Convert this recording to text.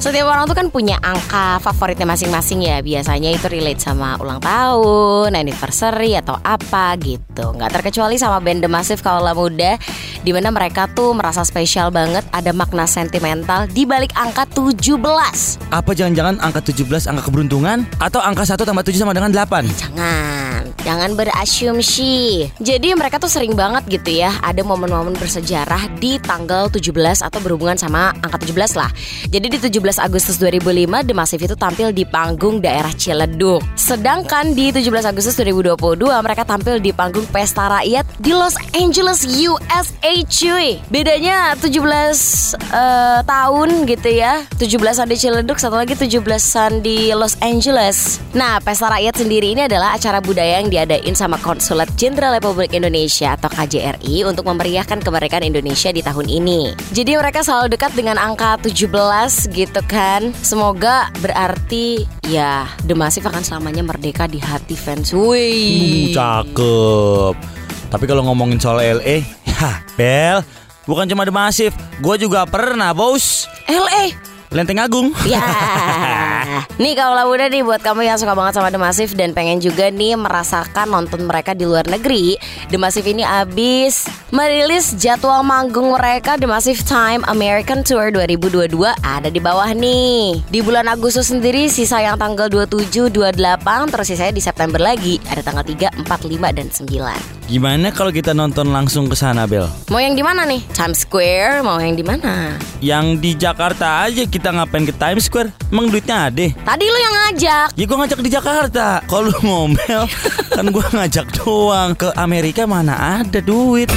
Setiap orang tuh kan punya angka favoritnya masing-masing ya Biasanya itu relate sama ulang tahun, anniversary atau apa gitu Nggak terkecuali sama band The Massive Kaula Muda Di mana mereka tuh merasa spesial banget Ada makna sentimental di balik angka 17 Apa jangan-jangan angka 17 angka keberuntungan? Atau angka 1 tambah 7 sama dengan 8? Jangan, jangan berasumsi Jadi mereka tuh sering banget gitu ya Ada momen-momen bersejarah di tanggal 17 atau berhubungan sama angka 17 lah Jadi di 17 Agustus 2005 The Massive itu tampil di panggung daerah Ciledug. Sedangkan di 17 Agustus 2022 mereka tampil di panggung Pesta Rakyat di Los Angeles USA cuy. Bedanya 17 uh, tahun gitu ya. 17-an di Ciledug satu lagi 17-an di Los Angeles. Nah, Pesta Rakyat sendiri ini adalah acara budaya yang diadain sama Konsulat Jenderal Republik Indonesia atau KJRI untuk memeriahkan kemerdekaan Indonesia di tahun ini. Jadi mereka selalu dekat dengan angka 17 gitu kan Semoga berarti ya The Massive akan selamanya merdeka di hati fans Wih Uh, cakep. Tapi kalau ngomongin soal LA, ya Bel, bukan cuma The Massive, gue juga pernah bos. LA Lenteng Agung. Ya. Nih kalau muda nih buat kamu yang suka banget sama The Massive Dan pengen juga nih merasakan nonton mereka di luar negeri The Massive ini abis merilis jadwal manggung mereka The Massive Time American Tour 2022 Ada di bawah nih. Di bulan Agustus sendiri sisa yang tanggal 27, 28 Terus sisanya di September lagi Ada tanggal 3, 4, 5, dan 9 Gimana kalau kita nonton langsung ke sana, Bel? Mau yang di mana nih? Times Square? Mau yang di mana? Yang di Jakarta aja kita ngapain ke Times Square? Emang duitnya ada? Tadi lu yang ngajak. Ya gue ngajak di Jakarta. Kalau lu ngomel, kan gue ngajak doang. Ke Amerika mana ada duit?